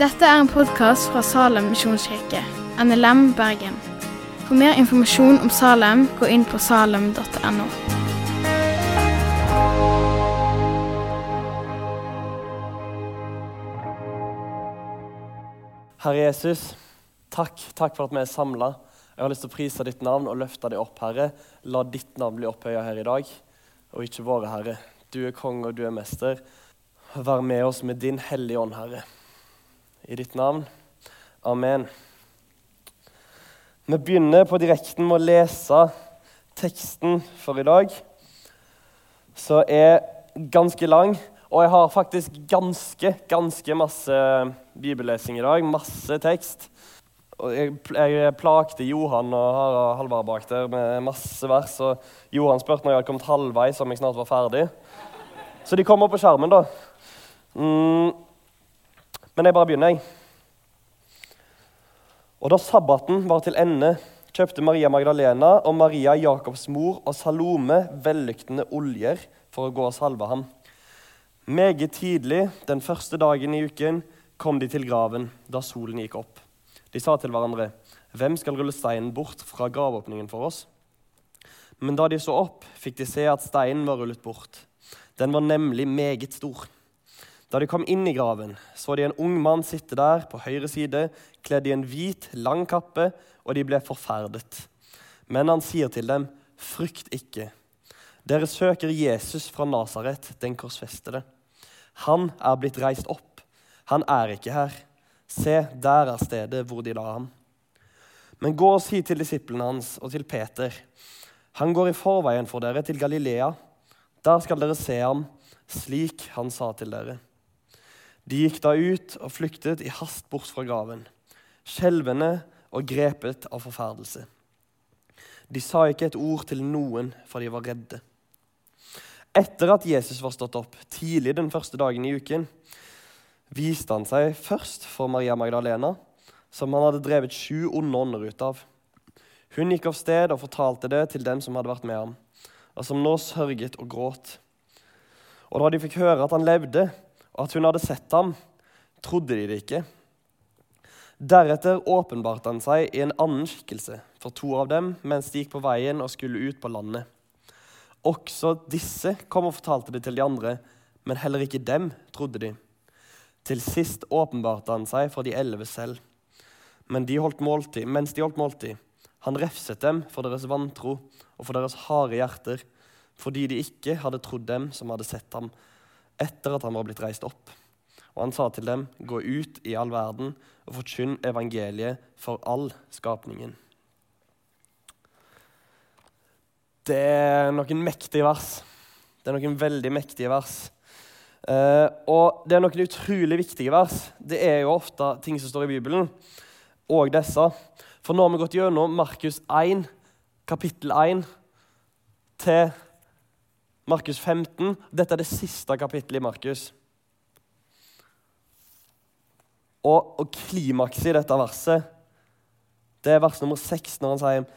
Dette er en podkast fra Salem misjonskirke, NLM Bergen. For mer informasjon om Salem, gå inn på salem.no. Herre Jesus, takk, takk for at vi er samla. Jeg har lyst til å prise ditt navn og løfte det opp, Herre. La ditt navn bli opphøya her i dag, og ikke våre, Herre. Du er konge, og du er mester. Vær med oss med din hellige ånd, Herre. I ditt navn. Amen. Vi begynner på direkten med å lese teksten for i dag, som er ganske lang. Og jeg har faktisk ganske, ganske masse bibellesing i dag. Masse tekst. Og jeg, jeg plagte Johan og Harald Halvard bak der med masse vers. Og Johan spurte når jeg hadde kommet halvveis om jeg snart var ferdig. Så de kommer på skjermen, da. Mm. Men jeg bare begynner, jeg. Og da sabbaten var til ende, kjøpte Maria Magdalena og Maria Jakobs mor og Salome vellyktende oljer for å gå og salve ham. Meget tidlig den første dagen i uken kom de til graven da solen gikk opp. De sa til hverandre, 'Hvem skal rulle steinen bort fra gravåpningen for oss?' Men da de så opp, fikk de se at steinen var rullet bort. Den var nemlig meget stor. Da de kom inn i graven, så de en ung mann sitte der på høyre side, kledd i en hvit, lang kappe, og de ble forferdet. Men han sier til dem, 'Frykt ikke.' Dere søker Jesus fra Nasaret, den korsfestede. Han er blitt reist opp. Han er ikke her. Se, der er stedet hvor de la ham. Men gå og si til disiplene hans og til Peter. Han går i forveien for dere til Galilea. Der skal dere se ham, slik han sa til dere. De gikk da ut og flyktet i hast bort fra graven, skjelvende og grepet av forferdelse. De sa ikke et ord til noen, for de var redde. Etter at Jesus var stått opp tidlig den første dagen i uken, viste han seg først for Maria Magdalena, som han hadde drevet sju onde ånder ut av. Hun gikk av sted og fortalte det til dem som hadde vært med ham, og som nå sørget og gråt. Og da de fikk høre at han levde, og at hun hadde sett ham, trodde de det ikke. Deretter åpenbarte han seg i en annen skikkelse for to av dem mens de gikk på veien og skulle ut på landet. Også disse kom og fortalte det til de andre, men heller ikke dem trodde de. Til sist åpenbarte han seg for de elleve selv. Men de holdt måltid, mens de holdt måltid, han refset dem for deres vantro og for deres harde hjerter, fordi de ikke hadde trodd dem som hadde sett ham etter at han var blitt reist opp. Og han sa til dem, gå ut i all verden og forkynn evangeliet for all skapningen. Det er noen mektige vers. Det er noen veldig mektige vers. Uh, og det er noen utrolig viktige vers. Det er jo ofte ting som står i Bibelen, og disse. For nå har vi gått gjennom Markus 1, kapittel 1, til Markus 15. Dette er det siste kapittelet i Markus. Og, og klimakset i dette verset, det er vers nummer 6, når han sier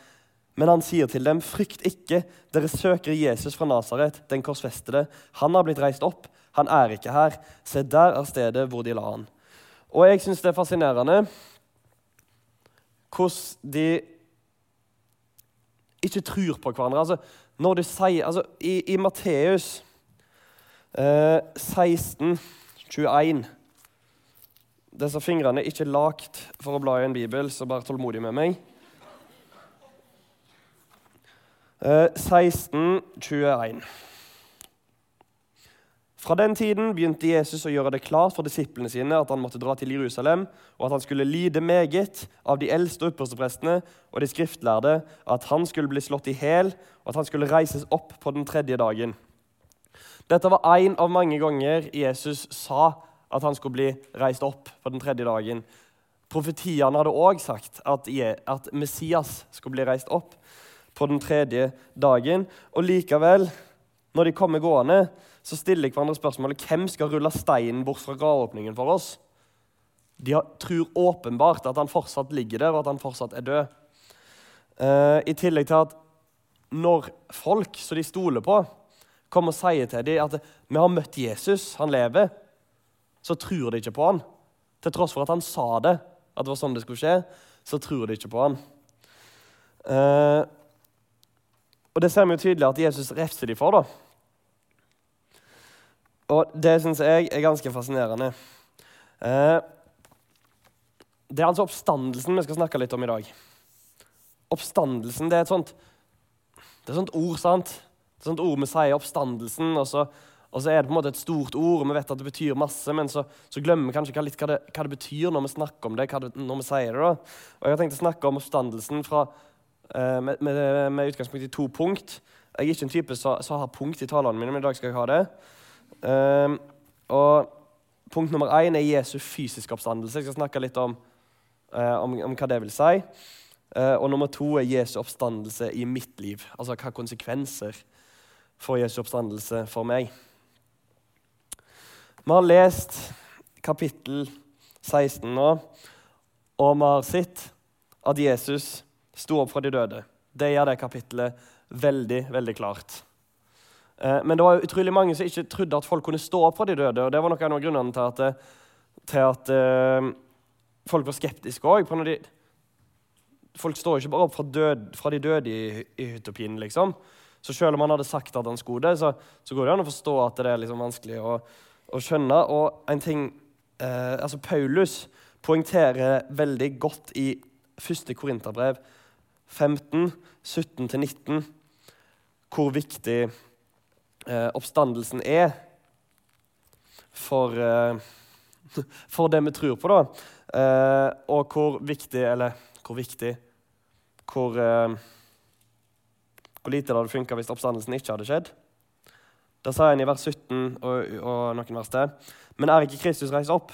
men han sier til dem, frykt ikke, dere søker Jesus fra Nasaret, den korsfestede. Han har blitt reist opp, han er ikke her. Se, der er stedet hvor de la han. Og jeg syns det er fascinerende hvordan de ikke tror på hverandre. Altså, når de sier, altså, I, i Matteus eh, 16, 21 Disse fingrene er ikke lagd for å bla i en bibel, så bare tålmodig med meg. 1621. Eh, Fra den tiden begynte Jesus å gjøre det klart for disiplene sine at han måtte dra til Jerusalem, og at han skulle lide meget av de eldste yppersteprestene og de skriftlærde, at han skulle bli slått i hæl, og at han skulle reises opp på den tredje dagen. Dette var én av mange ganger Jesus sa at han skulle bli reist opp på den tredje dagen. Profetiene hadde òg sagt at Messias skulle bli reist opp på den tredje dagen. Og likevel, når de kommer gående, så stiller jeg hverandre spørsmålet hvem skal rulle steinen bort fra gravåpningen for oss. De tror åpenbart at han fortsatt ligger der, og at han fortsatt er død. Uh, I tillegg til at når folk som de stoler på, kommer og sier til dem at vi har møtt Jesus, han lever, så tror de ikke på han. Til tross for at han sa det, at det var sånn det skulle skje, så tror de ikke på han. Uh, og det ser vi jo tydelig at Jesus refser de for. da. Og det syns jeg er ganske fascinerende. Eh, det er altså oppstandelsen vi skal snakke litt om i dag. Oppstandelsen det er et sånt, det er sånt ord, sant? Et sånt ord vi sier oppstandelsen, og så, og så, er det på en måte et stort ord, og vi vet at det betyr masse, men så, så glemmer vi kanskje litt hva det, hva det, betyr når vi snakker om det, det, når vi sier det. da. Og Jeg har tenkt å snakke om oppstandelsen fra, eh, med, med, med, utgangspunkt i to punkt. Jeg er ikke en type som har punkt i talene mine, men i dag skal jeg ha det. Um, og Punkt nummer én er Jesu fysiske oppstandelse. Jeg skal snakke litt om, uh, om, om hva det vil si. Uh, og nummer to er Jesu oppstandelse i mitt liv. Altså hva konsekvenser får Jesu oppstandelse for meg. Vi har lest kapittel 16 nå, og vi har sett at Jesus sto opp fra de døde. Det gjør det kapittelet veldig, veldig klart. Eh, men det var utrolig mange som ikke trodde at folk kunne stå opp fra de døde. og Det var noen av grunnene til at, eh, til at uh, folk var skeptiske òg. Folk står ikke bare opp fra, død, fra de døde i, i hytopien, liksom. Så selv om han hadde sagt at han skulle det, så, så går det an å forstå at det er liksom vanskelig å, å skjønne. Og en ting uh, altså Paulus poengterer veldig godt i første Korinterbrev 15, 17-19 hvor viktig eh, oppstandelsen er for, eh, for, det vi tror på, da. Eh, og hvor viktig Eller hvor viktig Hvor, eh, hvor lite det hadde funka hvis oppstandelsen ikke hadde skjedd. Da sa han i vers 17 og, og noen vers til. Men er ikke Kristus reist opp?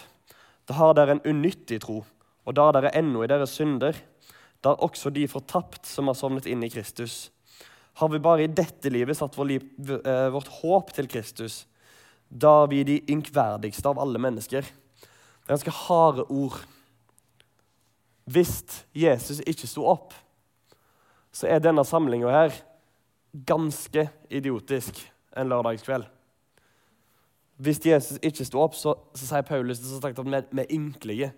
Da har dere en unyttig tro, og da er dere ennå i deres synder. Da er også de fortapt som har sovnet inn i Kristus har vi bare i dette livet satt vår liv, eh, vårt håp til Kristus, da vi de ynkverdigste av alle mennesker. Det er ganske harde ord. Hvis Jesus ikke sto opp, så er denne samlinga her ganske idiotisk en lørdagskveld. Hvis Jesus ikke sto opp, så, så sier Paulus så at vi, vi er ynkelige.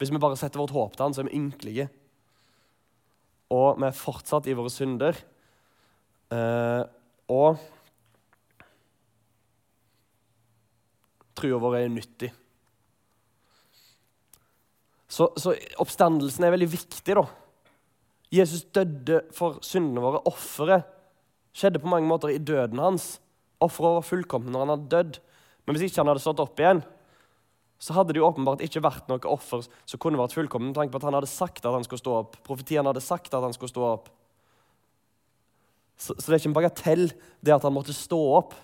Hvis vi bare setter vårt håp til han, så er vi ynkelige. Og vi er fortsatt i våre synder. Uh, og trua vår er nyttig. Så, så, oppstandelsen er veldig viktig, da. Jesus døde for syndene våre. Offeret skjedde på mange måter i døden hans. Offeret var fullkomment når han hadde dødd. Men hvis ikke han hadde stått opp igjen, så hadde det jo åpenbart ikke vært noe offer som kunne vært fullkomment, med tanke på at han hadde sagt at han skulle stå opp. Profetien hadde sagt at han skulle stå opp. Så, så det er ikke en bagatell, det at han måtte stå opp.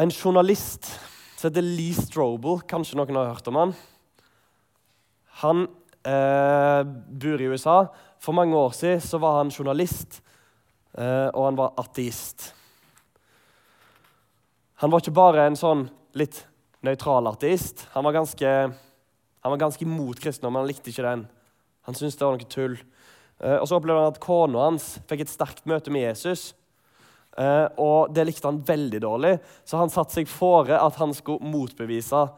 En journalist som heter Lee Strobel, kanskje noen har hørt om han. Han eh, bor i USA. For mange år siden så var han journalist, eh, og han var ateist. Han var ikke bare en sånn litt nøytral ateist. Han var ganske, han var ganske imot kristendommen, han likte ikke den. Han syntes det var noe tull. Eh, og Så opplevde han at kona hans fikk et sterkt møte med Jesus. Eh, og Det likte han veldig dårlig, så han satte seg fore at han skulle motbevise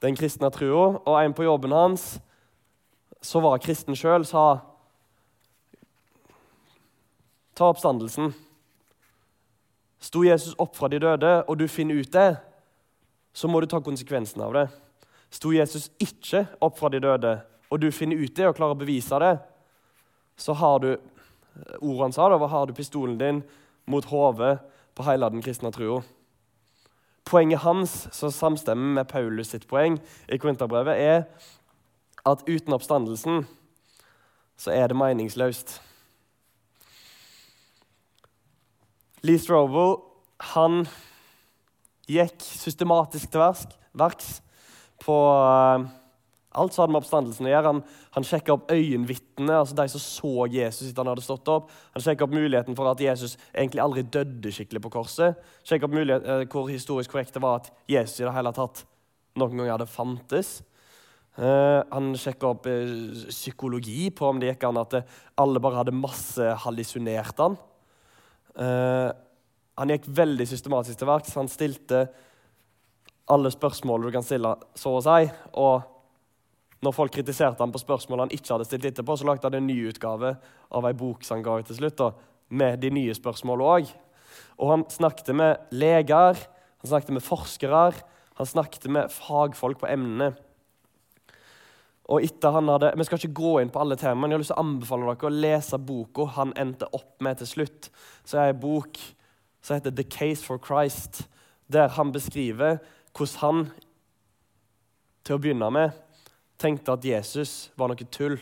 den kristne trua. Og en på jobben hans, som var kristen sjøl, sa Ta oppstandelsen. Sto Jesus opp fra de døde, og du finner ut det, så må du ta konsekvensen av det. Sto Jesus ikke opp fra de døde, og du finner ut det og klarer å bevise det, så har du ordet han sa, da, har du pistolen din mot hodet på hele den kristne trua. Poenget hans, som samstemmer med Paulus sitt poeng i Korinterbrevet, er at uten oppstandelsen så er det meningsløst. Lee Strobel han gikk systematisk til verks på uh, Alt som hadde med oppstandelsen å gjøre. Han, han sjekka opp øyenvitnene, altså de som så Jesus etter han hadde stått opp. Han sjekka opp muligheten for at Jesus egentlig aldri døde skikkelig på korset. Sjekka opp mulighet, eh, hvor historisk korrekt det var at Jesus i det hele tatt noen ganger hadde fantes. Uh, han sjekka opp uh, psykologi på om det gikk an at alle bare hadde masse hallusinert han. Uh, han gikk veldig systematisk til verks. Han stilte alle spørsmål du kan stille, så å si. Og når folk kritiserte han på spørsmål han ikke hadde stilt etterpå, så lagde han en ny utgave av ei bok som han ga ut til slutt, da, med de nye spørsmålene òg. Og han snakket med leger, han snakket med forskere, han snakket med fagfolk på emnene. Og etter han hadde, Vi skal ikke gå inn på alle temaene, men jeg har lyst til å anbefale dere å lese boka han endte opp med til slutt. Så er det en bok som heter 'The Case for Christ', der han beskriver hvordan han til å begynne med tenkte at Jesus var noe tull.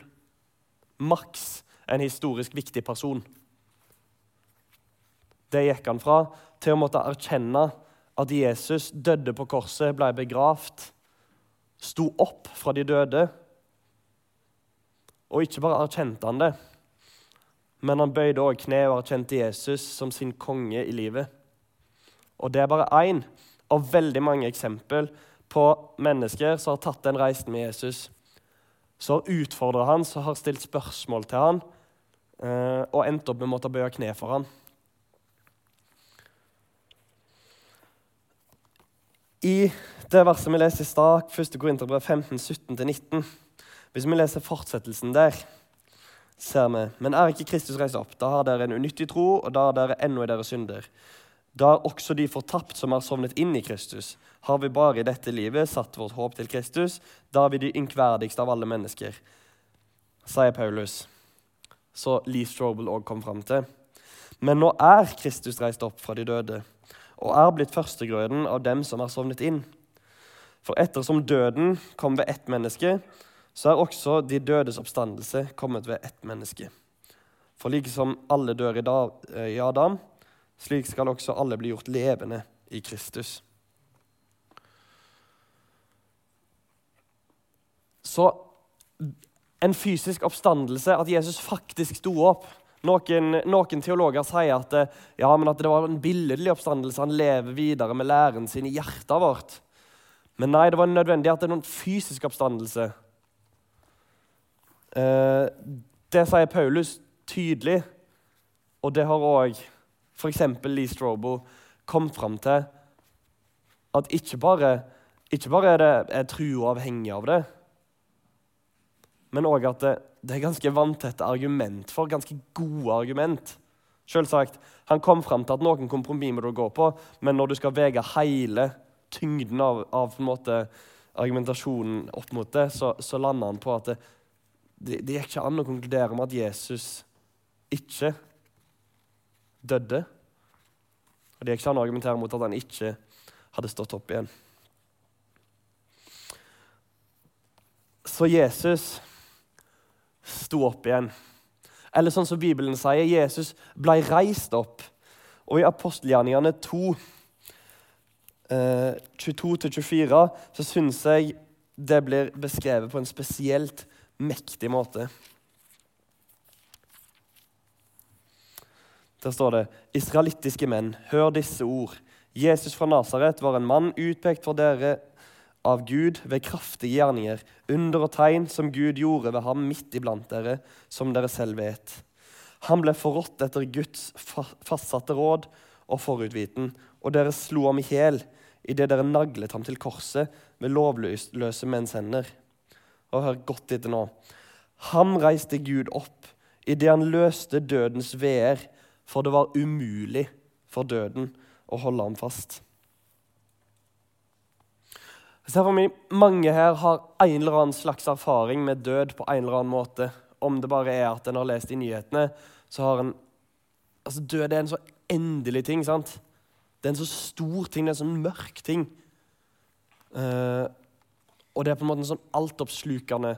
Maks en historisk viktig person. Det gikk han fra til å måtte erkjenne at Jesus døde på korset, ble begravd, sto opp fra de døde. Og ikke bare erkjente han det, men han bøyde også kne og erkjente Jesus som sin konge i livet. Og det er bare én av veldig mange eksempel på mennesker som har tatt den reisen med Jesus. Som har utfordra han, som har stilt spørsmål til han, eh, og endt opp med å måtte bøye kne for han. I det verset vi leser i stad, 1. Korinterbrev 15, 17-19 Hvis vi leser fortsettelsen der, ser vi Men er ikke Kristus reist opp, da har dere en unyttig tro, og da er dere ennå i deres synder. Da også de fortapt som har sovnet inn i Kristus. Har vi bare i dette livet satt vårt håp til Kristus, da er vi de ynkverdigste av alle mennesker, sier Paulus. Så Lee Strobel òg kom fram til. Men nå er Kristus reist opp fra de døde og er blitt førstegrøden av dem som har sovnet inn. For ettersom døden kom ved ett menneske, så er også de dødes oppstandelse kommet ved ett menneske. For like som alle dør i Adam, slik skal også alle bli gjort levende i Kristus. Så en fysisk oppstandelse, at Jesus faktisk sto opp noen, noen, teologer sier at, ja, at, det var en billedlig oppstandelse. Han lever videre med læren sin i hjertet vårt. Men nei, det var nødvendig at det er noen fysisk oppstandelse. Eh, det sier Paulus tydelig, og det har òg f.eks. Lee Strobel kom fram til. At ikke bare, ikke bare er, det, er trua avhengig av det, men òg at det, det, er ganske vanntette argument for, ganske gode argument. Selvsagt, Han kom fram til at noen kompromiss må du gå på, men når du skal veie hele tyngden av, av måte, argumentasjonen opp mot det, så, så lander han på at det, det, det gikk ikke an å konkludere med at Jesus ikke døde. Og det gikk ikke an å argumentere mot at han ikke hadde stått opp igjen. Så Jesus sto opp igjen. Eller sånn som Bibelen sier, Jesus ble reist opp. Og i apostelgjerningene 2, eh, 22-24, så syns jeg det blir beskrevet på en spesielt mektig måte. Der står det Israelittiske menn, hør disse ord. Jesus fra Nasaret var en mann utpekt for dere av Gud ved kraftige gjerninger, under og tegn som Gud gjorde ved ham midt iblant dere, som dere selv vet. Han ble forrådt etter Guds fastsatte råd og forutviten, og dere slo ham i hjel idet dere naglet ham til korset med lovløse menns hender. Og hør godt etter nå. Ham reiste Gud opp idet han løste dødens veer, for det var umulig for døden å holde ham fast. Ser for meg Mange her har en eller annen slags erfaring med død på en eller annen måte. Om det bare er at en har lest i nyhetene, så har en Altså, Død er en så endelig ting. sant? Det er en så stor ting, det er en sånn mørk ting. Uh, og det er på en måte en sånn altoppslukende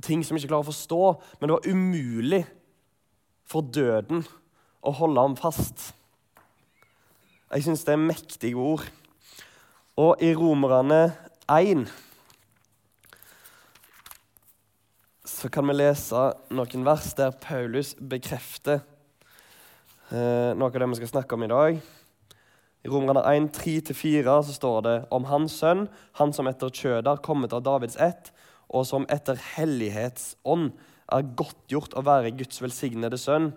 ting som vi ikke klarer å forstå. Men det var umulig for døden å holde ham fast. Jeg syns det er mektige ord. Og i Romerne 1 så kan vi lese noen vers der Paulus bekrefter eh, noe av det vi skal snakke om i dag. I Romerne 1, 3-4 så står det om hans sønn, han som etter kjødet har kommet av Davids ett, og som etter hellighetsånd er godtgjort å være Guds velsignede sønn,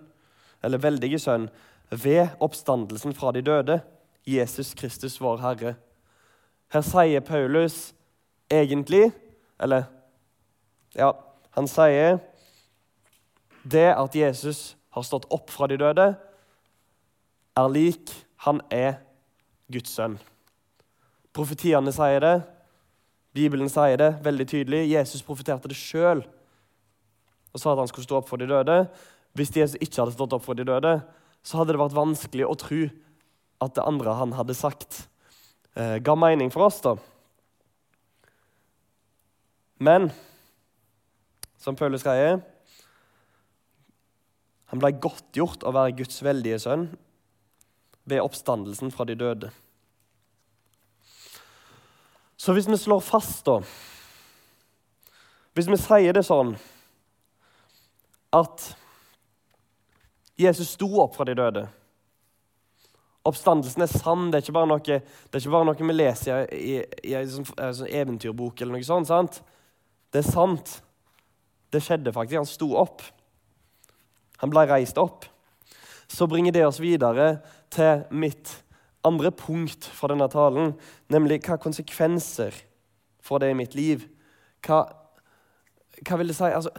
eller veldige sønn, ved oppstandelsen fra de døde, Jesus Kristus vår Herre. Her sier Paulus egentlig Eller ja, han sier det at Jesus har stått opp fra de døde, er lik han er Guds sønn. Profetiene sier det, Bibelen sier det veldig tydelig. Jesus profeterte det sjøl og sa at han skulle stå opp for de døde. Hvis Jesus ikke hadde stått opp for de døde, så hadde det vært vanskelig å tro at det andre han hadde sagt, eh, ga mening for oss. da. Men som Paulus sier Han ble godtgjort å være Guds veldige sønn ved oppstandelsen fra de døde. Så hvis vi slår fast, da Hvis vi sier det sånn at Jesus sto opp fra de døde Oppstandelsen er sann. Det er ikke bare noe, ikke bare noe vi leser i, i, i en sånn, sånn eventyrbok. eller noe sånt, sant? Det er sant. Det skjedde faktisk. Han sto opp. Han ble reist opp. Så bringer det oss videre til mitt andre punkt fra denne talen, nemlig hva konsekvenser får det i mitt liv? Hva, hva vil det si? Altså,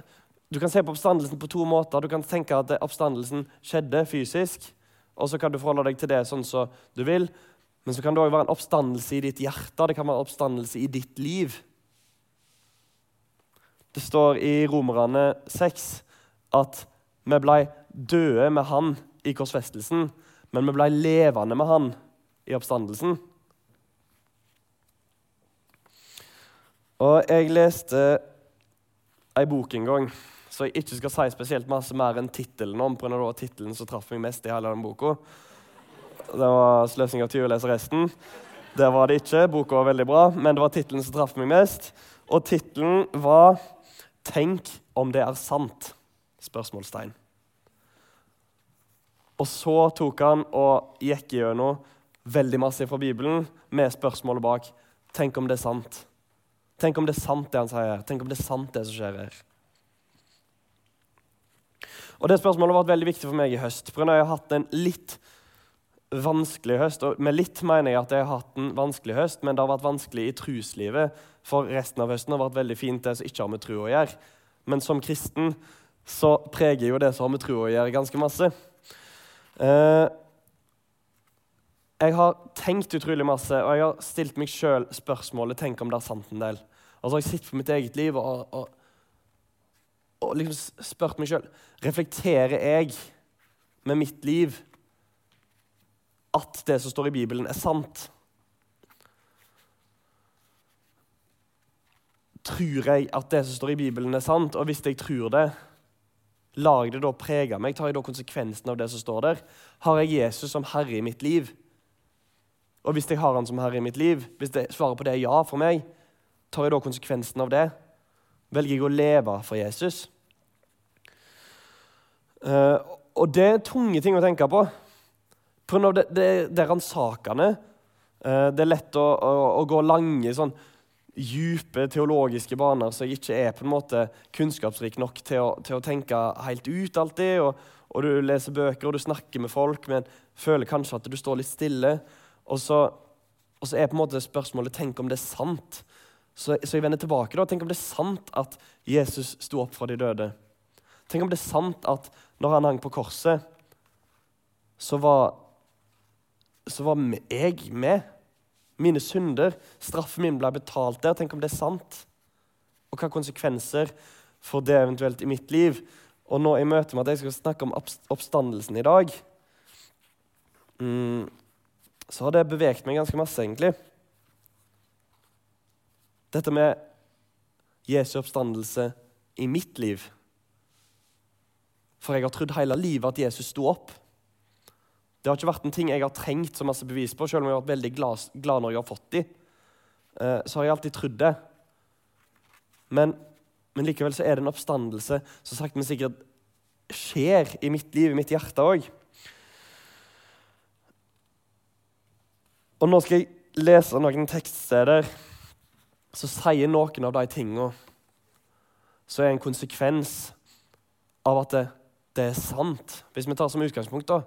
du kan se på oppstandelsen på to måter. Du kan tenke at oppstandelsen skjedde fysisk, og så kan du forholde deg til det sånn som du vil. Men så kan det òg være en oppstandelse i ditt hjerte, det kan være en oppstandelse i ditt liv. Det står i Romerne 6 at vi ble døde med Han i korsfestelsen, men vi ble levende med Han i oppstandelsen. Og jeg leste ei bok en gang så jeg ikke skal si spesielt masse mer enn tittelen om, Pga. tittelen som traff meg mest i hele den boka. Det var 'Sløsing av tyve leser resten'. Det var det ikke. Boka var veldig bra, men det var tittelen som traff meg mest. Og tittelen var 'Tenk om det er sant?' spørsmålstegn. Og så tok han og gikk gjennom veldig masse fra Bibelen med spørsmålet bak. Tenk om det er sant? Tenk om det er sant, det han sier. Tenk om det er sant, det som skjer her. Og Det spørsmålet har vært veldig viktig for meg i høst. For jeg har hatt en litt vanskelig høst. Og med litt mener jeg at jeg har hatt en vanskelig høst, men det har vært vanskelig i truslivet. For resten av høsten har vært veldig fint, det som ikke har med tro å gjøre. Men som kristen så preger jo det som har med tro å gjøre, ganske masse. Eh, jeg har tenkt utrolig masse, og jeg har stilt meg sjøl spørsmålet Tenk om det er sant en del. Altså, Jeg sitter på mitt eget liv og, og og liksom spurt meg sjøl reflekterer jeg med mitt liv at det som står i Bibelen, er sant. Tror jeg at det som står i Bibelen, er sant? Og hvis jeg tror det, lar jeg det da prege meg? Tar jeg da konsekvensen av det som står der? Har jeg Jesus som herre i mitt liv? Og hvis jeg har han som herre i mitt liv, hvis det, svaret på det er ja for meg, tar jeg da konsekvensen av det? Velger jeg å leve for Jesus? Uh, og det er tunge ting å tenke på. For det, det, det er ransakende. Uh, det er lett å, å, å gå lange, sånn dype teologiske baner så jeg ikke er på en måte kunnskapsrik nok til å, til å tenke helt ut alltid. Og, og, du leser bøker og du snakker med folk, men føler kanskje at du står litt stille. Og så, og så er på en måte spørsmålet tenk om det er sant. Så, så, jeg vender tilbake. da, Tenk om det er sant at Jesus sto opp fra de døde. Tenk om det er sant at når han hang på korset, så var, så var jeg med. Mine synder, straffen min ble betalt der. Tenk om det er sant? Og hva konsekvenser får det eventuelt i mitt liv? Og nå i møte med at jeg skal snakke om oppstandelsen i dag, mm, så har det beveget meg ganske masse, egentlig. Dette med Jesu oppstandelse i mitt liv. For jeg har trodd hele livet at Jesus sto opp. Det har ikke vært en ting jeg har trengt så masse bevis på, selv om jeg har vært veldig glad, glad når jeg har fått de. Eh, så har jeg alltid trodd det. Men, men, likevel så er det en oppstandelse som sagt men sikkert skjer i mitt liv, i mitt hjerte òg. Og nå skal jeg lese noen tekststeder som sier noen av de tingene som er en konsekvens av at det, det er sant. Hvis vi tar som utgangspunkt da,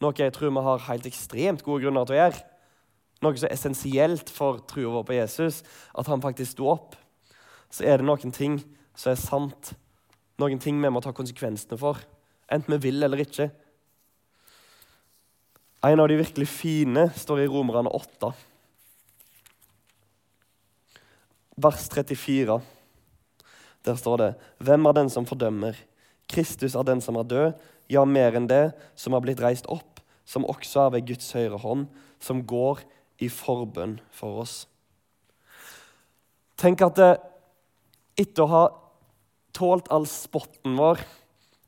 noe jeg tror vi har helt ekstremt gode grunner til å gjøre, noe som er essensielt for troa vår på Jesus, at han faktisk sto opp, så er det noen ting som er sant. Noen ting vi må ta konsekvensene for, enten vi vil eller ikke. En av de virkelig fine står i Romerne 8, vers 34. Der står det Hvem er den som fordømmer? Kristus er den som er død, ja, mer enn det, som har blitt reist opp, som også er ved Guds høyre hånd, som går i forbønn for oss. Tenk at det, etter å ha tålt all spotten vår,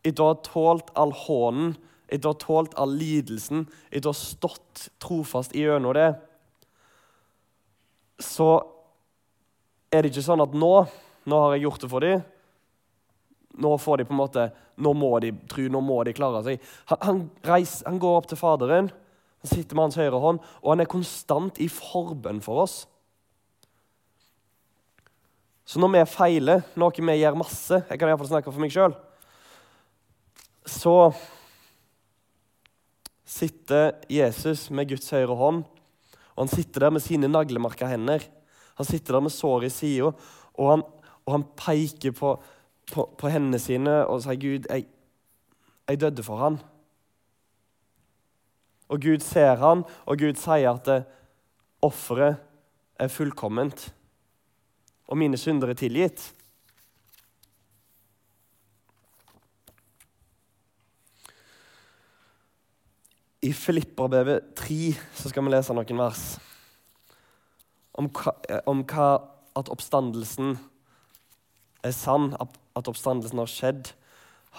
etter å ha tålt all hånen, etter å ha tålt all lidelsen, etter å ha stått trofast gjennom det, så er det ikke sånn at nå, nå har jeg gjort det for dem. Nå får de på en måte, nå må de tro, nå må de klare seg. Han, han, reiser, han går opp til Faderen, han sitter med hans høyre hånd, og han er konstant i forbønn for oss. Så når vi feiler, noe vi gjør masse Jeg kan iallfall snakke for meg sjøl. Så sitter Jesus med Guds høyre hånd, og han sitter der med sine naglemarka hender. Han sitter der med sår i sida, og, og han peker på, på, på, hendene sine og sier, 'Gud, jeg, jeg døde for han. Og Gud ser han, og Gud sier at offeret er fullkomment, og mine synder er tilgitt. I Filipperbrevet 3 så skal vi lese noen vers om hva, om hva at oppstandelsen er sann, at oppstandelsen har skjedd,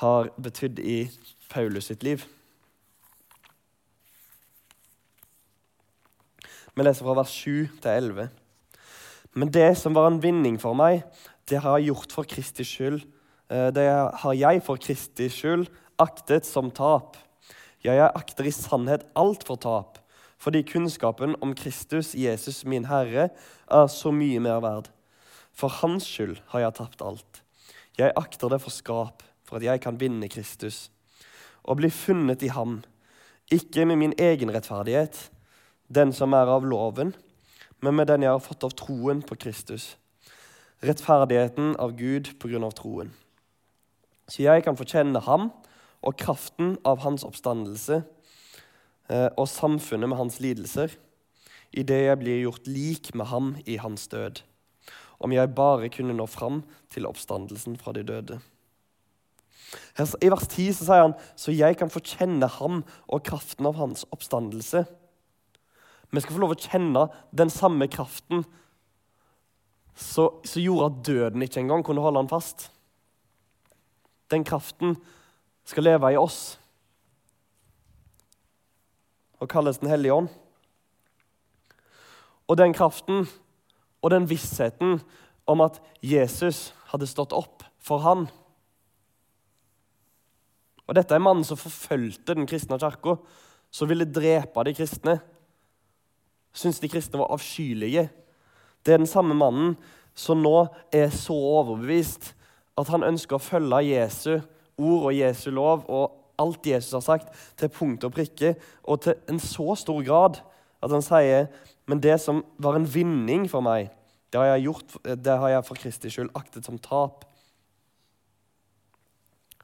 har betydd i Paulus sitt liv. Vi leser fra vers 7 til 11. Men det som var en vinning for meg, det har jeg gjort for Kristi skyld. Eh, det har jeg for Kristi skyld aktet som tap. Ja, jeg akter i sannhet alt for tap, fordi kunnskapen om Kristus, Jesus min Herre, er så mye mer verd. For hans skyld har jeg tapt alt. Jeg akter det for skap, for at jeg kan vinne Kristus, og bli funnet i ham, ikke med min egen rettferdighet, den som er av loven, men med den jeg har fått av troen på Kristus. Rettferdigheten av Gud på grunn av troen. Så jeg kan få ham og kraften av hans oppstandelse og samfunnet med hans lidelser, idet jeg blir gjort lik med ham i hans død, om jeg bare kunne nå fram til oppstandelsen fra de døde. I vers 10 så sier han så jeg kan få kjenne ham og kraften av hans oppstandelse. Vi skal få lov å kjenne den samme kraften som gjorde at døden ikke engang kunne holde han fast. Den kraften skal leve i oss og kalles Den hellige ånd. Og den kraften og den vissheten om at Jesus hadde stått opp for han. Og Dette er mannen som forfulgte den kristne kirka, som ville drepe de kristne. Syns de kristne var avskyelige. Det er den samme mannen som nå er så overbevist at han ønsker å følge Jesu ord og Jesu lov og alt Jesus har sagt, til punkt og prikke, og til en så stor grad at han sier men det som var en vinning for meg, det har jeg, gjort, det har jeg for Kristi skyld aktet som tap.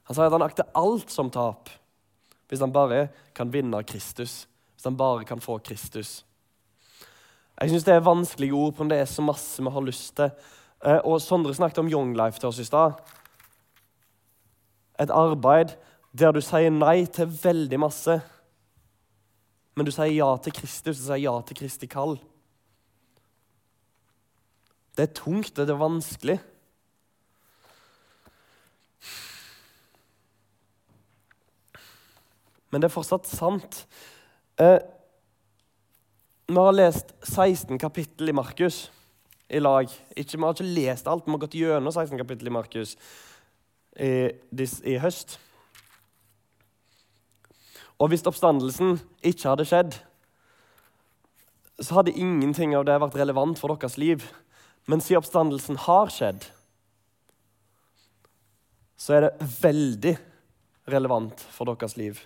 Han sier at han akter alt som tap hvis han bare kan vinne Kristus. Hvis han bare kan få Kristus. Jeg syns det er vanskelige ord, på om det er så masse vi har lyst til. Eh, og Sondre snakket om Young Life til oss i stad et arbeid der du sier nei til veldig masse, men du sier ja til Kristus, du sier ja til Kristi kall. Det er tungt, det er vanskelig. Men det er fortsatt sant. Eh, vi har lest 16 kapittel i Markus i lag. Ikke, vi har ikke lest alt, vi har gått gjennom 16 kapittel i Markus i, i høst. Og hvis oppstandelsen ikke hadde skjedd, så hadde ingenting av det vært relevant for deres liv. Men siden oppstandelsen har skjedd, så er det veldig relevant for deres liv.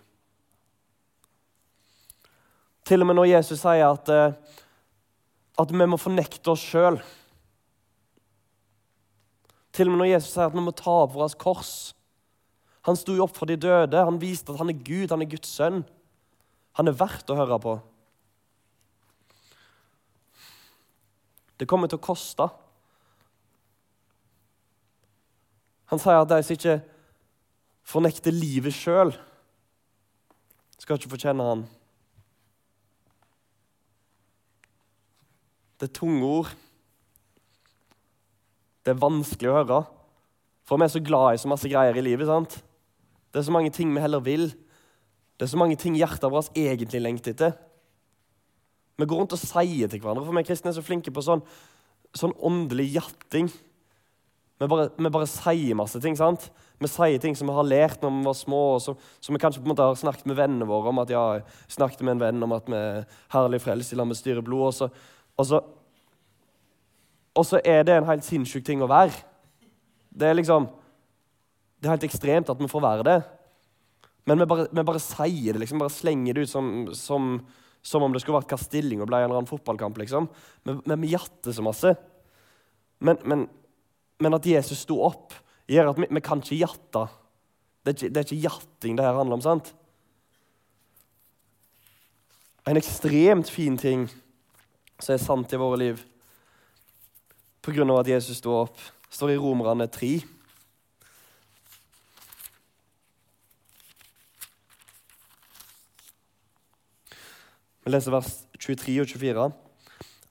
Til og med når Jesus sier at, eh, at vi må fornekte oss sjøl. Til og med når Jesus sier at vi må ta opp vårt kors. Han sto opp for de døde. Han viste at han er Gud, han er Guds sønn. Han er verdt å høre på. Det kommer til å koste. Han sier at de som ikke fornekter livet sjøl, skal ikke fortjene han. Det er tunge ord. Det er vanskelig å høre. For vi er så glad i så masse greier i livet. sant? Det er så mange ting vi heller vil. Det er så mange ting hjertet vårt egentlig lengter etter. Vi går rundt og sier til hverandre, for vi kristne er så flinke på sånn, sånn åndelig jatting. Vi bare, vi bare, sier masse ting. sant? Vi sier ting som vi har lært når vi var små, og som, som vi kanskje på en måte har snakket med vennene våre om. at ja, snakket med en venn om at vi er herlig frelst i lag med styre blod. Og så, og, så, og så er det en helt sinnssyk ting å være. Det er liksom Det er helt ekstremt at vi får være det. Men vi bare, vi bare sier det, liksom, bare slenger det ut som, som, som om det skulle vært kastilling og ble en eller annen fotballkamp. liksom. Men, men vi jatter så masse. Men, men men at Jesus sto opp, gjør at vi, vi kan ikke jatte. Det er ikke, det er ikke jatting det her handler om. sant? En ekstremt fin ting som er sant i våre liv av at Jesus sto opp, står i Romerne 3. Vi leser vers 23 og 24.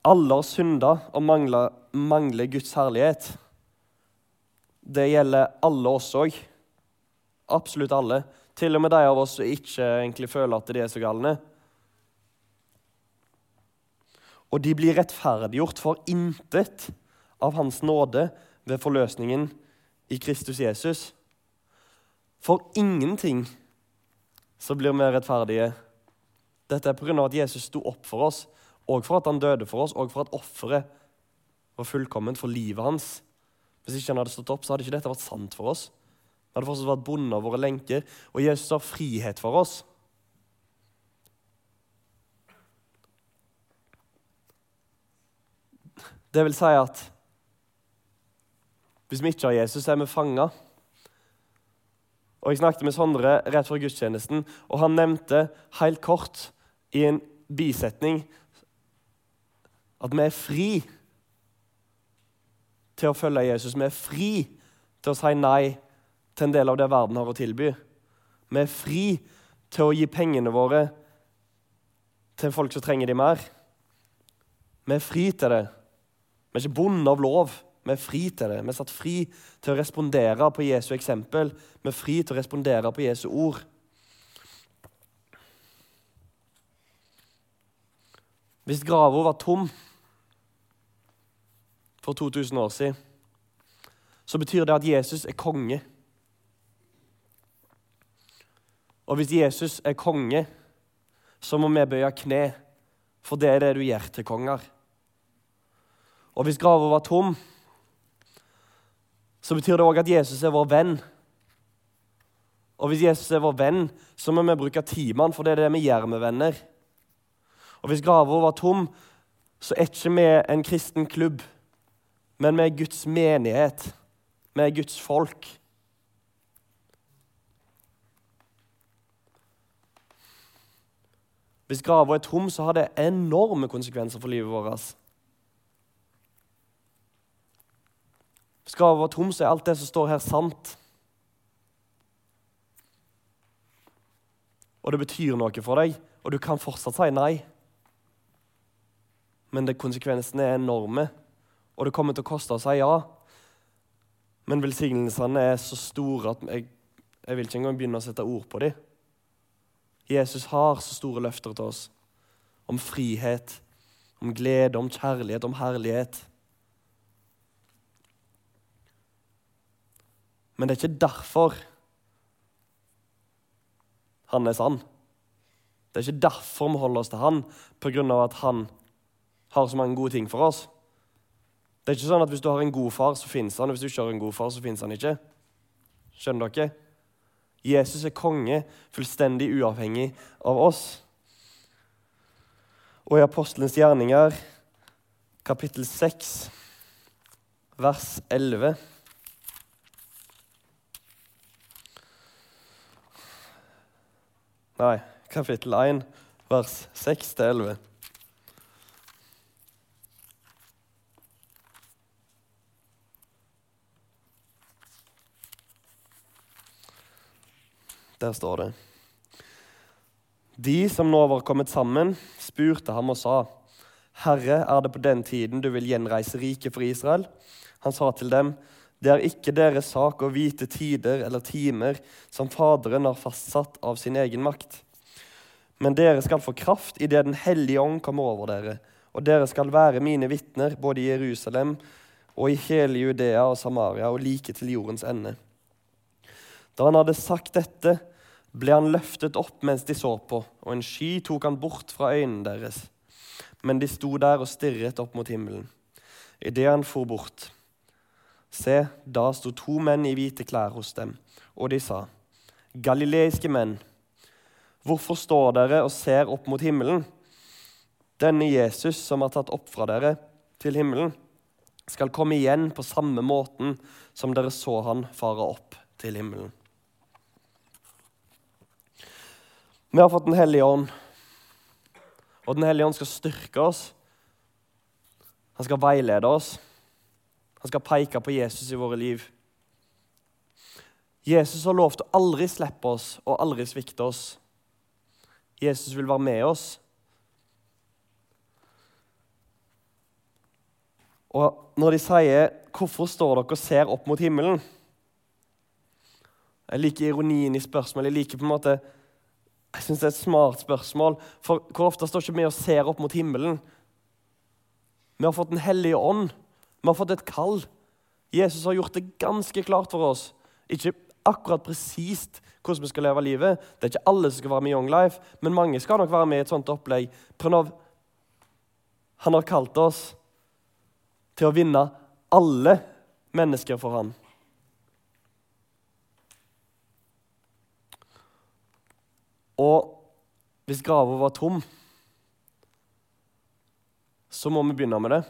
Alle har synda og mangler, mangler Guds herlighet. Det gjelder alle oss òg. Absolutt alle. Til og med de av oss som ikke egentlig føler at de er så galne. Og de blir rettferdiggjort for intet av Hans nåde ved forløsningen i Kristus Jesus. For ingenting så blir vi rettferdige. Dette er pga. at Jesus sto opp for oss, og for at han døde for oss, og for at offeret var fullkomment for livet hans. Hvis ikke han hadde stått opp, så hadde ikke dette vært sant for oss. Vi hadde fortsatt vært bonde av våre lenker, og Jesus har frihet for oss. Det vil si at hvis vi ikke har Jesus, så er vi fanga. Og Jeg snakket med Sondre rett før gudstjenesten, og han nevnte helt kort i en bisetning at vi er fri til å følge Jesus. Vi er fri til å si nei til en del av det verden har å tilby. Vi er fri til å gi pengene våre til folk som trenger de mer. Vi er fri til det. Vi er ikke bonde av lov. Vi er fri til det. Vi er satt fri til å respondere på Jesu eksempel. Vi er fri til å respondere på Jesu ord. Hvis grava var tom for 2000 år siden, så betyr det at Jesus er konge. Og hvis Jesus er konge, så må vi bøye kne, for det er det du gjør til konger. Og hvis grava var tom, så betyr det òg at Jesus er vår venn. Og hvis Jesus er vår venn, så må vi bruke timene, for det er det vi gjør med venner. Og hvis grava var tom, så er ikke vi en kristen klubb men vi er Guds menighet. Vi er Guds folk. Hvis grava er tom, så har det enorme konsekvenser for livet vårt. Hvis grava er tom, så er alt det som står her, sant. Og det betyr noe for deg, og du kan fortsatt si nei. Men det, konsekvensene er enorme og det kommer til å koste si ja. Men velsignelsene er så store at jeg, jeg vil ikke engang begynne å sette ord på dem. Jesus har så store løfter til oss om frihet, om glede, om kjærlighet, om herlighet. Men det er ikke derfor han er sann. Det er ikke derfor vi holder oss til han, pga. at han har så mange gode ting for oss. Det er ikke sånn at hvis du har en god far, så fins han. Og hvis du ikke har en god far, så fins han ikke. Skjønner dere? Jesus er konge, fullstendig uavhengig av oss. Og i Apostelens gjerninger, kapittel 6, vers 11 Nei, kapittel 1, vers 6-11. Der står det De som nå var kommet sammen, spurte ham og sa, Herre, er det på den tiden du vil gjenreise riket for Israel? Han sa til dem, Det er ikke deres sak å vite tider eller timer som Faderen har fastsatt av sin egen makt. Men dere skal få kraft idet Den hellige ånd kommer over dere, og dere skal være mine vitner både i Jerusalem og i hele Judea og Samaria og like til jordens ende. Da han hadde sagt dette, ble han løftet opp mens de så på, og en sky tok han bort fra øynene deres. Men de sto der og stirret opp mot himmelen. Idet han for bort, se, da sto to menn i hvite klær hos dem, og de sa, Galileiske menn, hvorfor står dere og ser opp mot himmelen? Denne Jesus som har tatt opp fra dere til himmelen, skal komme igjen på samme måten som dere så han fare opp til himmelen. Vi har fått Den hellige ånd, og Den hellige ånd skal styrke oss. Han skal veilede oss. Han skal peke på Jesus i våre liv. Jesus har lovt å aldri slippe oss og aldri svikte oss. Jesus vil være med oss. Og når de sier 'Hvorfor står dere og ser opp mot himmelen?' Jeg liker ironien i spørsmålet. Jeg liker på en måte jeg synes det er et smart spørsmål. For hvor ofte står ikke vi og ser opp mot himmelen? Vi har fått Den hellige ånd. Vi har fått et kall. Jesus har gjort det ganske klart for oss. Ikke akkurat presist hvordan vi skal leve livet. Det er ikke alle som skal være med i Young Life, men mange skal nok være med i et sånt opplegg. Prøv han har kalt oss til å vinne alle mennesker for ham. Og hvis grava var tom, så må vi begynne med det.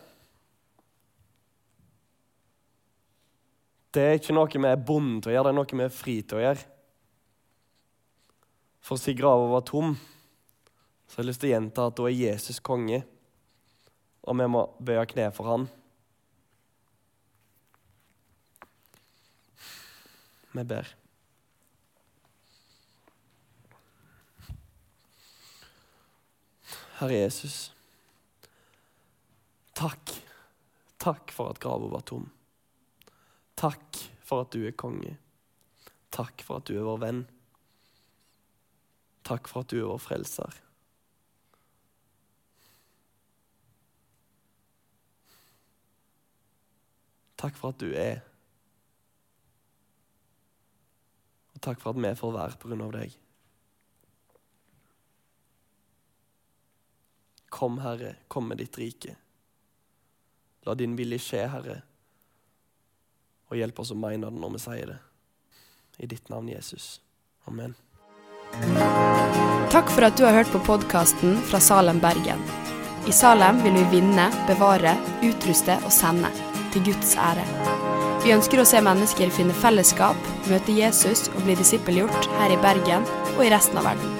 Det er ikke noe vi er bonde til å gjøre, det er noe vi er fri til å gjøre. For siden grava var tom, så har jeg lyst til å gjenta at da er Jesus konge, og vi må bøye kne for han. Vi ber. Herre Jesus, takk. Takk for at grava var tom. Takk for at du er konge. Takk for at du er vår venn. Takk for at du er vår frelser. Takk for at du er. Og takk for at vi får være på grunn av deg. Kom, Herre, kom med ditt rike. La din vilje skje, Herre, og hjelp oss å mene det når vi sier det. I ditt navn, Jesus. Amen. Takk for at du har hørt på podkasten fra Salem, Bergen. I Salem vil vi vinne, bevare, utruste og sende, til Guds ære. Vi ønsker å se mennesker finne fellesskap, møte Jesus og bli disippelgjort her i Bergen og i resten av verden.